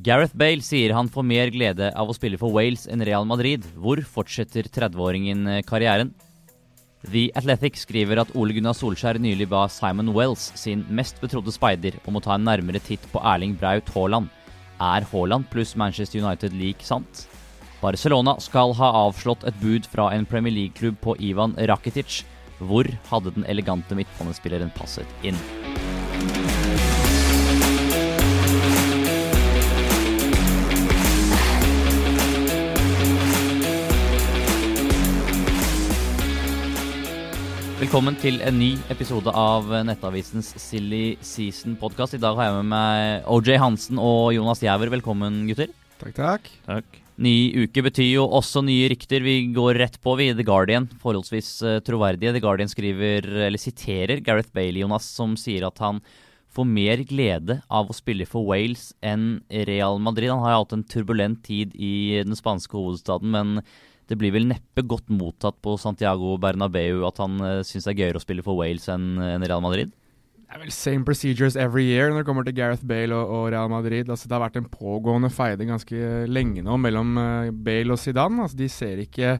Gareth Bale sier han får mer glede av å spille for Wales enn Real Madrid. Hvor fortsetter 30-åringen eh, karrieren? The Athletic skriver at Ole Gunnar Solskjær nylig ba Simon Wells, sin mest betrodde speider, om å ta en nærmere titt på Erling Braut Haaland. Er Haaland pluss Manchester United lik sant? Barcelona skal ha avslått et bud fra en Premier League-klubb på Ivan Rakitic. Hvor hadde den elegante midtbanespilleren passet inn? Velkommen til en ny episode av Nettavisens Silly Season-podkast. I dag har jeg med meg OJ Hansen og Jonas Giæver. Velkommen, gutter. Takk, takk. Takk. Ny uke betyr jo også nye rykter. Vi går rett på, vi. The Guardian, forholdsvis uh, troverdige. The Guardian skriver, eller siterer Gareth Bailey, Jonas, som sier at han får mer glede av å spille for Wales enn Real Madrid. Han har jo hatt en turbulent tid i den spanske hovedstaden, men det blir vel neppe godt mottatt på Santiago Bernabeu at han uh, syns det er gøyere å spille for Wales enn en Real Madrid? Det er vel same procedures every year når det kommer til Gareth Bale og, og Real Madrid. Altså, det har vært en pågående feide ganske lenge nå mellom uh, Bale og Zidane. Altså, de ser ikke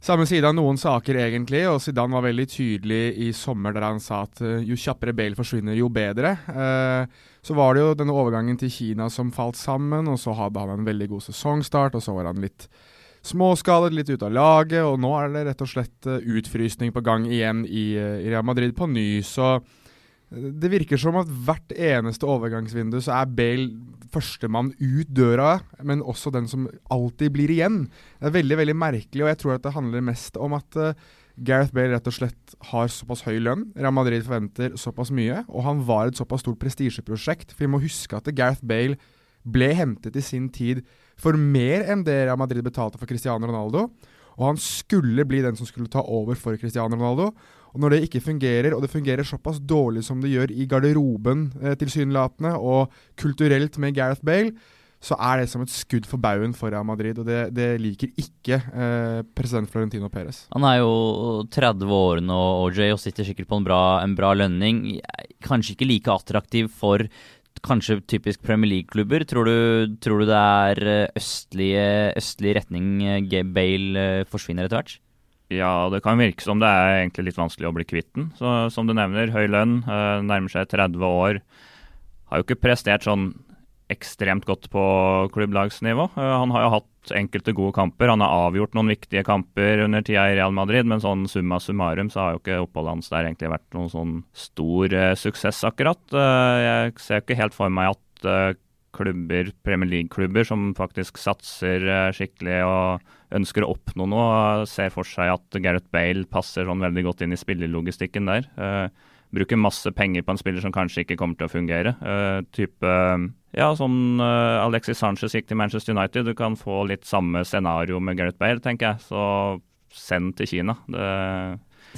samme side av noen saker, egentlig. Og Zidane var veldig tydelig i sommer der han sa at uh, jo kjappere Bale forsvinner, jo bedre. Uh, så var det jo denne overgangen til Kina som falt sammen, og så hadde han en veldig god sesongstart, og så var han litt småskadet, litt ute av laget, og nå er det rett og slett uh, utfrysning på gang igjen i, uh, i Real Madrid på ny. Så uh, det virker som at hvert eneste overgangsvindu så er Bale førstemann ut døra, men også den som alltid blir igjen. Det er veldig veldig merkelig, og jeg tror at det handler mest om at Gareth Bale rett og slett har såpass høy lønn. Real Madrid forventer såpass mye, og han var et såpass stort prestisjeprosjekt. For vi må huske at Gareth Bale ble hentet i sin tid for mer enn det Real Madrid betalte for Cristiano Ronaldo. Og han skulle bli den som skulle ta over for Cristiano Ronaldo. Og når det ikke fungerer, og det fungerer såpass dårlig som det gjør i garderoben eh, tilsynelatende, og kulturelt med Gareth Bale, så er det som et skudd for baugen for Real Madrid, og det, det liker ikke eh, president Florentino Perez. Han er jo 30 år nå, OJ, og sitter sikkert på en bra, en bra lønning. Kanskje ikke like attraktiv for kanskje typisk Premier League-klubber. Tror, tror, du det er østlige, østlig retning Bale forsvinner etter hvert? Ja, det kan virke som det er egentlig litt vanskelig å bli kvitt den. Som du nevner, høy lønn, nærmer seg 30 år. Har jo ikke prestert sånn ekstremt godt på klubblagsnivå. Han har jo hatt enkelte gode kamper. Han har avgjort noen viktige kamper under tida i Real Madrid, men sånn summa summarum så har jo ikke oppholdet hans der egentlig vært noen sånn stor uh, suksess, akkurat. Uh, jeg ser ikke helt for meg at klubber, Premier League-klubber som faktisk satser skikkelig og ønsker å oppnå noe, ser for seg at Gareth Bale passer sånn veldig godt inn i spillelogistikken der. Bruker masse penger på en spiller som kanskje ikke kommer til å fungere. type ja, som uh, Alexis Sanchez gikk til Manchester United. Du kan få litt samme scenario med Gareth Bale, tenker jeg. Så send til Kina. Det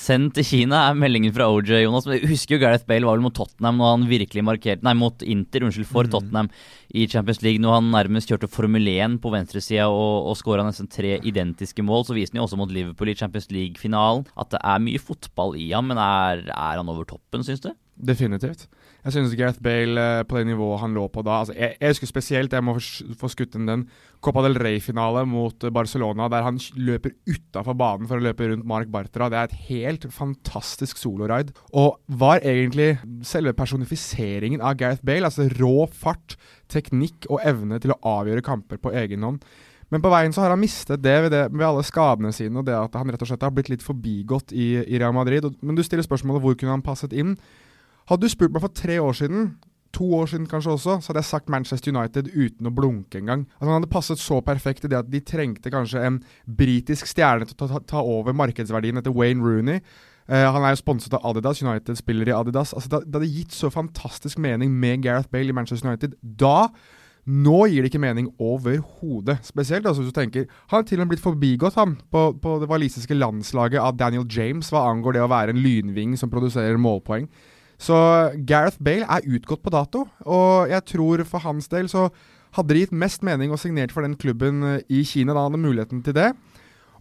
Send til Kina er meldingen fra OJ, Jonas. Men jeg husker jo Gareth Bale var vel mot Tottenham når han virkelig markerte Nei, mot Inter, unnskyld, for mm. Tottenham i Champions League. Når han nærmest kjørte Formel 1 på venstresida og, og skåra nesten tre identiske mål. Så viste han jo også mot Liverpool i Champions League-finalen at det er mye fotball i ham. Men er, er han over toppen, syns du? Definitivt. Jeg synes Gareth Bale uh, på det nivået han lå på da altså, jeg, jeg, husker spesielt, jeg må få skutt inn den Copa del Rey-finale mot uh, Barcelona, der han løper utafor banen for å løpe rundt Mark Bartra. Det er et helt fantastisk soloride. Og var egentlig selve personifiseringen av Gareth Bale. Altså rå fart, teknikk og evne til å avgjøre kamper på egen hånd. Men på veien så har han mistet det ved, det ved, alle skadene sine og det at han rett og slett har blitt litt forbigått i, i Real Madrid. men du stiller spørsmålet hvor kunne han passet inn? Hadde du spurt meg for tre år siden, to år siden kanskje også, så hadde jeg sagt Manchester United uten å blunke engang. Altså, han hadde passet så perfekt i det at de trengte kanskje en britisk stjerne til å ta, ta over markedsverdien etter Wayne Rooney. Uh, han er jo sponset av Adidas, United spiller i Adidas. Altså, det, det, hadde gitt så fantastisk mening med Gareth Bale i Manchester United. Da nå gir det ikke mening overhodet. Spesielt altså, hvis du tenker Han har til og med blitt forbigått han, på, på det walisiske landslaget av Daniel James hva angår det å være en lynving som produserer målpoeng. Så Gareth Bale er utgått på dato, og jeg tror for hans del så hadde det gitt mest mening å signere for den klubben eh, i Kina da han hadde muligheten til det.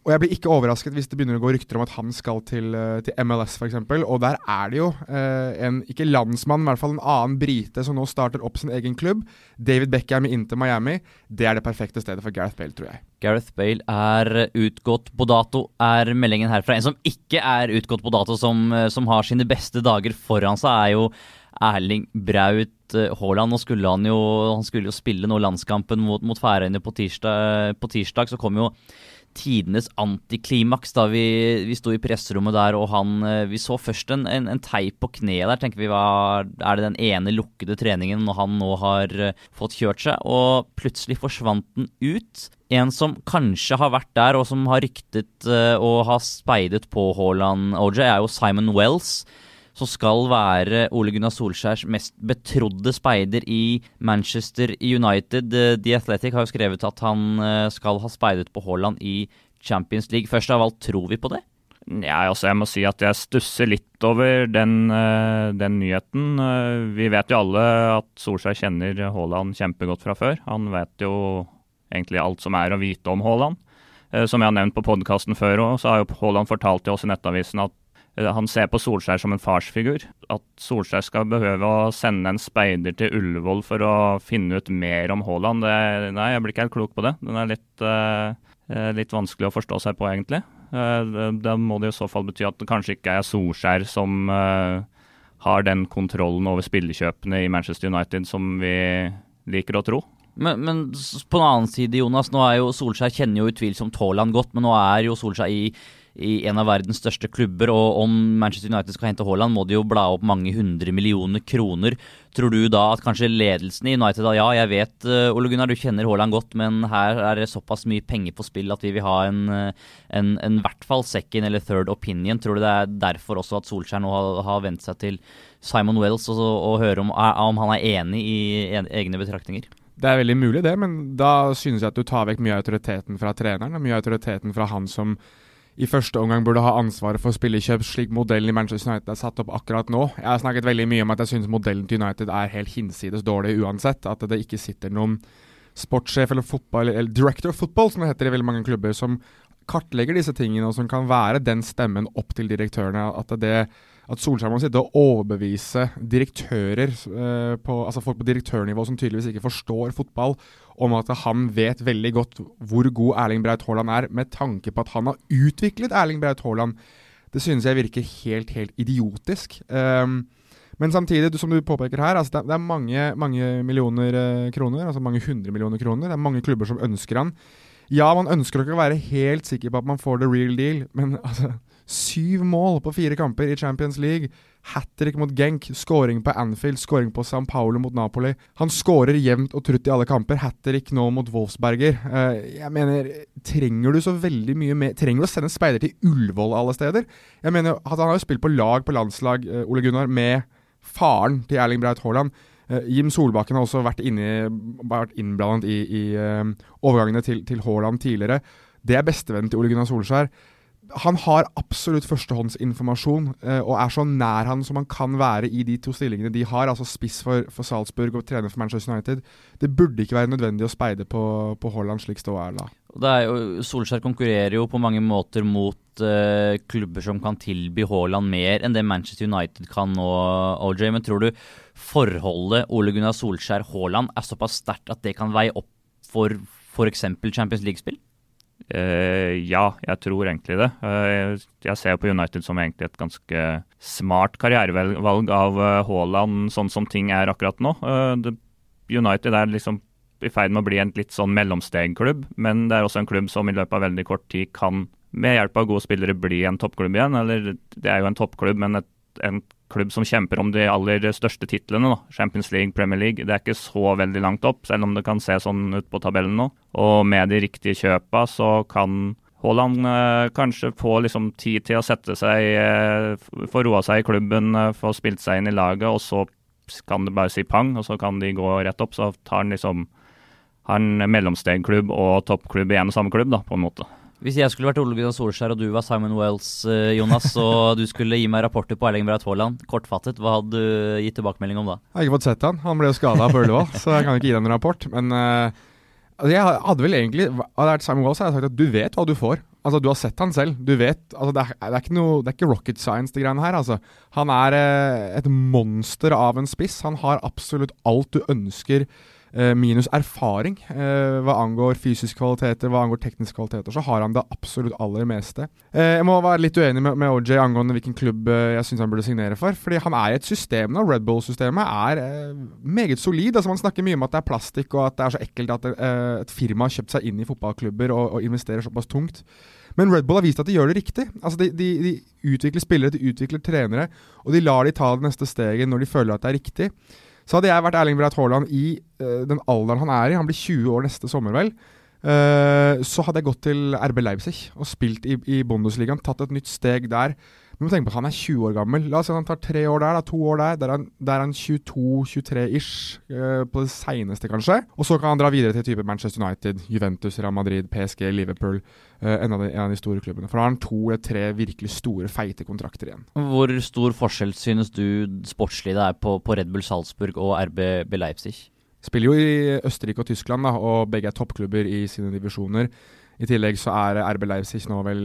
Og jeg blir ikke overrasket hvis det begynner å gå rykter om at han skal til, eh, til MLS f.eks. Og der er det jo eh, en, ikke landsmann, men i hvert fall en annen brite som nå starter opp sin egen klubb. David Beckham i Inter Miami. Det er det perfekte stedet for Gareth Bale, tror jeg. Gareth Bale er utgått på dato, er meldingen herfra. En som ikke er utgått på dato, som, eh, som har sine beste dager foran seg, er jo Erling Braut eh, Haaland. Nå skulle han jo, han skulle jo spille nå landskampen mot, mot Færøyene på. På tirsdag så kom jo tidenes antiklimaks da vi, vi sto i presserommet der og han eh, Vi så først en, en, en teip på kneet der. tenker vi var, Er det den ene lukkede treningen når han nå har uh, fått kjørt seg? Og plutselig forsvant den ut. En som kanskje har vært der, og som har ryktet uh, og har speidet på Haaland OJ, er jo Simon Wells som skal være Ole Gunnar Solskjærs mest betrodde speider i Manchester United. Eh, The Athletic har jo skrevet at han eh, skal ha speidet på Haaland i Champions League. Først av alt, tror vi på det? Ja, altså jeg må si at jeg stusser litt over den, eh, den, nyheten. Vi vet jo alle at Solskjær kjenner Haaland kjempegodt fra før. Han vet jo egentlig alt som er å vite om Haaland. Som jeg har nevnt på podkasten før òg, så har jo Haaland fortalt til oss i Nettavisen at han ser på Solskjær som en farsfigur. At Solskjær skal behøve å sende en speider til Ullevål for å finne ut mer om Haaland, det, nei, jeg blir ikke helt klok på det. Den er litt, uh, litt vanskelig å forstå seg på, egentlig. Uh, da må det i så fall bety at det kanskje ikke er Solskjær som uh, har den kontrollen over spillekjøpene i Manchester United som vi liker å tro. Men, men, på den annen side, Jonas, nå er jo Solskjær kjenner jo utvilsomt Haaland godt, men nå er jo Solskjær i i en av verdens største klubber. Og om Manchester United skal hente Haaland, må de jo bla opp mange hundre millioner kroner. Tror du da at kanskje ledelsen i United ja, jeg vet uh, Ole Gunnar, du kjenner Haaland godt, men her er det såpass mye penger på spill at vi vil ha en, eh, en, en hvert fall second eller third opinion. Tror du det er derfor også at Solskjær nå har, har vent seg til Simon Wells og, og høre om, om han er enig i egne betraktninger? Det er veldig mulig, det, men da synes jeg at du tar vekk mye av autoriteten fra treneren. og Mye av autoriteten fra han som i første omgang burde ha ansvaret for spillekjøp, slik modellen i Manchester United er satt opp akkurat nå. Jeg har snakket veldig mye om at jeg synes modellen til United er helt hinsides dårlig uansett. At det ikke sitter noen sportssjef eller fotball, eller director of football, som det heter i veldig mange klubber, som kartlegger disse tingene, og som kan være den stemmen opp til direktørene. At det at Solskjær må sitte og overbevise direktører, eh, på, altså folk på direktørnivå som tydeligvis ikke forstår fotball, om at han vet veldig godt hvor god Erling Braut Haaland er, med tanke på at han har utviklet Erling Braut Haaland. Det synes jeg virker helt, helt idiotisk. Um, men samtidig, som du påpeker her, altså det, er mange, mange millioner uh, kroner, altså mange hundre millioner kroner. Det er mange klubber som ønsker han. Ja, man ønsker ikke å være helt sikker på at man får the real deal, men altså Syv mål på fire kamper i Champions League. Hat trick mot Genk, scoring på Anfield, scoring på San Paulo mot Napoli. Han skårer jevnt og trutt i alle kamper. Hat trick nå mot Wolfsberger. Uh, jeg mener, trenger du så veldig mye mer Trenger du å sende en speider til Ullevål alle steder? Jeg mener, Han har jo spilt på lag på landslag, uh, Ole Gunnar, med faren til Erling Braut Haaland. Uh, Jim Solbakken har også vært, vært innblandet i, i overgangene til, til Haaland tidligere. Det er bestevennen til Ole Gunnar Solskjær han har absolutt førstehåndsinformasjon eh, og er så nær han som han kan være i de to stillingene de har, altså spiss for, for Salzburg og trener for Manchester United. Det burde ikke være nødvendig å speide på, på Haaland slik ståa er da. Det er jo, Solskjær konkurrerer jo på mange måter mot eh, klubber som kan tilby Haaland mer enn det Manchester United kan nå, OJ. Men tror du forholdet Ole Gunnar Solskjær-Haaland er såpass sterkt at det kan veie opp for f.eks. Champions League-spill? Uh, ja, jeg tror egentlig det. Uh, jeg ser på United som egentlig et ganske smart karrierevalg av uh, Haaland, sånn som ting er akkurat nå. United er liksom i ferd med å bli en litt sånn mellomstegklubb, men det er også en klubb som i løpet av veldig kort tid kan med hjelp av gode spillere bli en toppklubb igjen. Eller det er jo en toppklubb, men et, en klubb som kjemper om de aller største titlene. Da. Champions League, Premier League. Det er ikke så veldig langt opp, selv om det kan se sånn ut på tabellen nå. Og med de riktige kjøpa så kan Haaland eh, kanskje få liksom tid til å sette seg, eh, få roa seg i klubben, eh, få spilt seg inn i laget, og så kan det bare si pang, og så kan de gå rett opp. Så tar han liksom har en mellomstegklubb og toppklubb i en og samme klubb, da, på en måte. Hvis jeg skulle vært Ole Gunnar Solskjær og du var Simon Wells, uh, Jonas, og du skulle gi meg rapporter på Erling Braut Haaland, kortfattet, hva hadde du gitt tilbakemelding om da? Jeg har ikke fått sett han. Han ble jo skada på Ullevål, så jeg kan ikke gi deg noen rapport. Men uh, altså jeg hadde vel egentlig Hadde jeg vært Simon Wells, hadde jeg sagt at du vet hva du får. Altså, Du har sett han selv. Du vet, altså, det, er, det, er ikke noe, det er ikke rocket science, de greiene her. altså. Han er uh, et monster av en spiss. Han har absolutt alt du ønsker Eh, minus erfaring eh, hva angår fysiske kvaliteter, hva angår tekniske kvaliteter, så har han det absolutt aller meste. Eh, jeg må være litt uenig med, med OJ angående hvilken klubb jeg syns han burde signere for. Fordi han er i et system nå. Red Bull-systemet er meget solid. altså Man snakker mye om at det er plastikk og at det er så ekkelt at et firma har kjøpt seg inn i fotballklubber og, og investerer såpass tungt. Men Red Bull har vist at de gjør det riktig. Altså de, de, de, utvikler spillere, de utvikler trenere, og de lar de ta det neste steget når de føler at det er riktig. Så hadde jeg vært Erling Braut Haaland i uh, den alderen han er i, han blir 20 år neste sommer, vel, uh, så hadde jeg gått til RB Leipzig og spilt i, i Bundesligaen, tatt et nytt steg der. Men må tenke på at han er 20 år gammel. La oss si at han tar tre år der, da, to år der. Der er han, han 22-23-ish, uh, på det seineste, kanskje. Og så kan han dra videre til type Manchester United, Juventus, Real Madrid, PSG, Liverpool. Uh, en, av de, en, av de, store klubbene. For da har han to eller tre virkelig store, feite kontrakter igjen. Hvor stor forskjell synes du sportslig det er på, på Red Bull Salzburg og RB Leipzig? Spiller jo i Østerrike og Tyskland, da, og begge er toppklubber i sine divisjoner. I tillegg så er RB Leipzig nå vel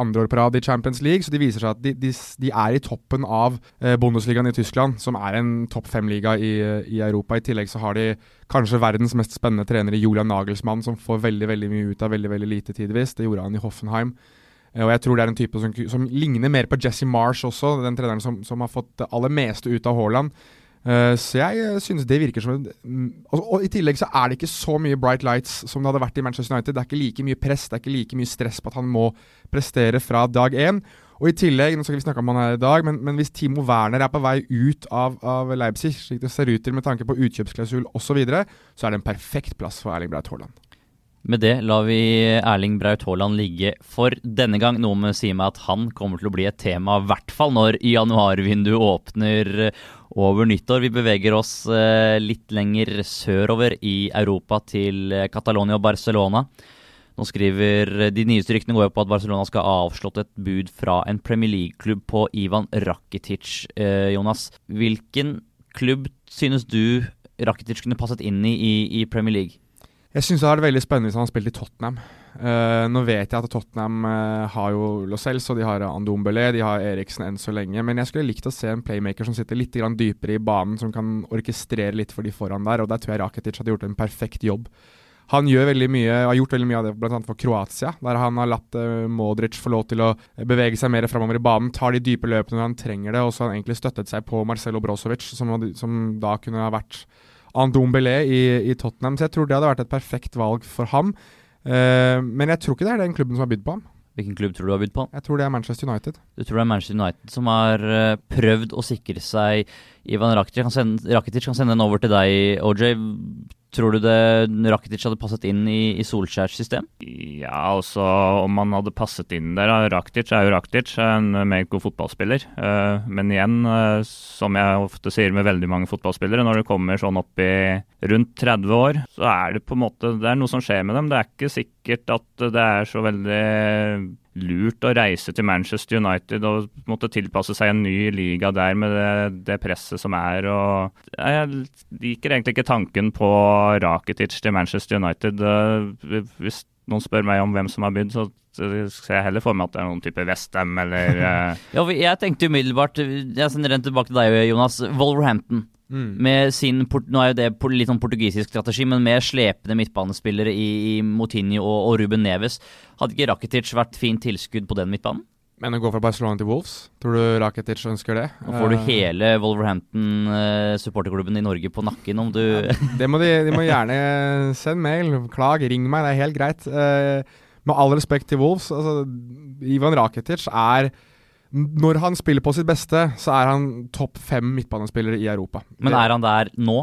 andre år på rad i Champions League, så de viser seg at de, de, de er i toppen av eh, Bundesligaen i Tyskland, som er en topp fem-liga i, i, Europa. I tillegg så har de kanskje verdens mest spennende trener, Julian Nagelsmann, som får veldig veldig mye ut av veldig veldig lite tidvis. Det gjorde han i Hoffenheim. Eh, og jeg tror det er en type som, som ligner mer på Jesse Marsh også, den treneren som, som har fått det aller meste ut av Haaland. Uh, så jeg uh, synes det virker som en og, og, I tillegg så er det ikke så mye bright lights som det hadde vært i Manchester United. Det er ikke like mye press, det er ikke like mye stress på at han må prestere fra dag én. Og i tillegg, nå skal vi snakke om han her i dag, men, men hvis Timo Werner er på vei ut av, av Leipzig, slik det ser ut til med tanke på utkjøpsklausul osv., så, videre, så er det en perfekt plass for Erling Braut Haaland. Med det lar vi Erling Braut Haaland ligge for denne gang. Noe med sier meg at han kommer til å bli et tema, i hvert fall når januarvinduet åpner over nyttår. Vi beveger oss eh, litt lenger sørover i Europa, til eh, Catalonia og Barcelona. Nå skriver eh, De nyeste ryktene går på at Barcelona skal ha avslått et bud fra en Premier League-klubb på Ivan Rakitic. Jonas, hvilken klubb synes du Rakitic kunne passet inn i i, i Premier League? Jeg syns det hadde vært veldig spennende hvis han spilte i Tottenham. Uh, nå vet jeg at Tottenham uh, har jo Lo Celso, de har Andombele, de har Eriksen enn så lenge. Men jeg skulle likt å se en playmaker som sitter litt dypere i banen, som kan orkestrere litt for de foran der. Og der tror jeg Rakitic hadde gjort en perfekt jobb. Han gjør veldig mye, har gjort veldig mye av det bl.a. for Kroatia, der han har latt uh, Modric få lov til å bevege seg mer framover i banen. Tar de dype løpene når han trenger det, og så har han egentlig støttet seg på Marcelo Brozovic, som, som da kunne ha vært Andombele i, i Tottenham. Så jeg tror det hadde vært et perfekt valg for ham. Uh, men jeg tror ikke det er den klubben som har bydd på ham. Hvilken klubb tror du har bydd på ham? Jeg tror det er Manchester United. Du tror det er Manchester United som har uh, prøvd å sikre seg Ivan Rakitic kan, sende, Rakitic kan sende den over til deg, OJ. Tror du det Rakitic hadde passet inn i, i Solskjærs system? Ja, altså om han hadde passet inn der. Rakitic er jo Rakitic, en meget god fotballspiller. Uh, men igjen, uh, som jeg ofte sier med veldig mange fotballspillere, når det kommer sånn opp i rundt 30 år, så er det på en måte det er noe som skjer med dem. Det er ikke sikkert at det er så veldig lurt å reise til Manchester United og måtte tilpasse seg en ny liga der med det, det presset som er. Og jeg liker egentlig ikke tanken på Rakitic til Manchester United. Eh, hvis noen spør meg om hvem som har bydd, så ser jeg heller for meg at det er noen type Westham eller uh... Ja, jeg tenkte umiddelbart Jeg sender den tilbake til deg, Jonas. Wolverhampton. Mm. Med sin, Nå er jo det litt sånn portugisisk strategi, men med slepende midtbanespillere i, i Moutinho og, og, Ruben Neves. Hadde ikke Rakitic vært fint tilskudd på den midtbanen? Men å gå fra Barcelona til Wolves, tror du Rakitic ønsker det? Nå får du uh, hele Wolverhampton uh, supporterklubben i Norge på nakken om du ja, Det må de, de må gjerne sende mail, klag, ring meg, det er helt greit. Uh, med all respekt til Wolves, altså, Ivan Rakitic er når han spiller på sitt beste, så er han topp fem midtbanespillere i Europa. Men er han der nå?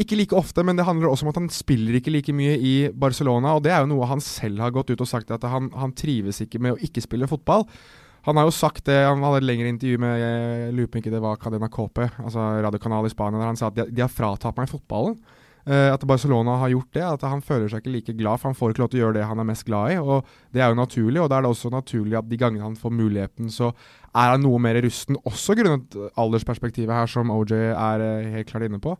Ikke like ofte, men det handler også om at han spiller ikke like mye i Barcelona. Og det er jo noe han selv har gått ut og sagt, at han, han trives ikke med å ikke spille fotball. Han har jo sagt det, han hadde et lengre intervju med jeg lurer på ikke det var Cadena Cope, altså radiokanal i Spania, der han sa at de, de har fratatt meg fotballen. Uh, at Barcelona har gjort det. At han føler seg ikke like glad, for han får ikke lov til å gjøre det han er mest glad i. og Det er jo naturlig, og da er det også naturlig at de gangene han får muligheten, så er han noe mer rusten, også grunnet aldersperspektivet her, som OJ er uh, helt klart inne på.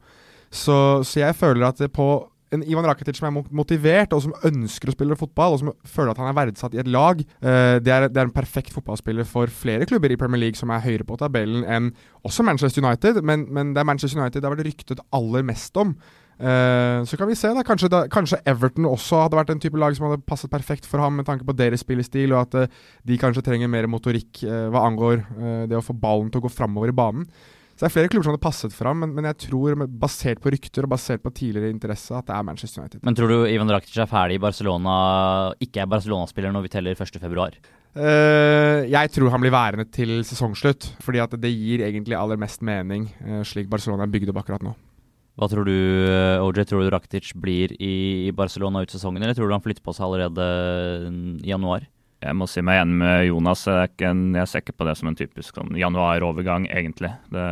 Så, så, jeg føler at på en Ivan Rakitic som er motivert, og som ønsker å spille fotball, og som føler at han er verdsatt i et lag, uh, det, er, det, er, en perfekt fotballspiller for flere klubber i Premier League som er høyere på tabellen enn også Manchester United, men, men det er Manchester United det har vært ryktet aller mest om. Uh, så kan vi se, da. Kanskje, da. kanskje, Everton også hadde vært en type lag som hadde passet perfekt for ham med tanke på deres spillestil, og at uh, de kanskje trenger mer motorikk uh, hva angår det å få ballen til å gå framover i banen. Så det er flere klubber som hadde passet fram, men, men, jeg tror, basert på rykter og basert på tidligere interesse, at det er Manchester United. Men tror du Ivan Rakic er ferdig i Barcelona, ikke er Barcelona-spiller når vi teller 1.2? Uh, jeg tror han blir værende til sesongslutt, fordi at det gir egentlig aller mest mening, uh, slik Barcelona er bygd opp akkurat nå. Hva tror du, eh, OJ? Tror du Rakitic blir i Barcelona ut sesongen, eller tror du han flytter på seg allerede i januar? Jeg må si meg enig med Jonas. Jeg, jeg ser ikke på det som en typisk sånn januarovergang, egentlig. Det,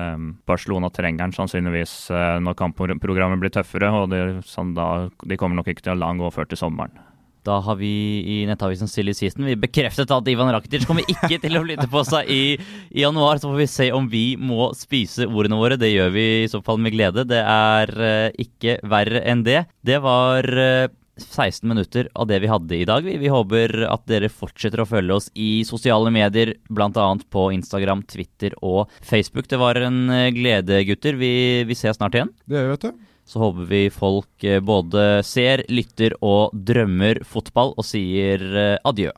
Barcelona trenger han sannsynligvis eh, når kampprogrammet blir tøffere, og de, sånn da, de kommer nok ikke til å la han gå før til sommeren. Da har vi i nettavisen Silly Season vi bekreftet at Ivan Rakitic kommer ikke til å flytte på seg i, i, januar. Så får vi se om vi må spise ordene våre. Det gjør vi i så fall med glede. Det er uh, ikke verre enn det. Det var uh, 16 minutter av det vi hadde i dag. Vi, vi, håper at dere fortsetter å følge oss i sosiale medier, bl.a. på Instagram, Twitter og Facebook. Det var en eh, glede, gutter. Vi, vi ses snart igjen. Det gjør vi, vet du. Så håper vi folk eh, både ser, lytter og drømmer fotball, og sier eh, adjø.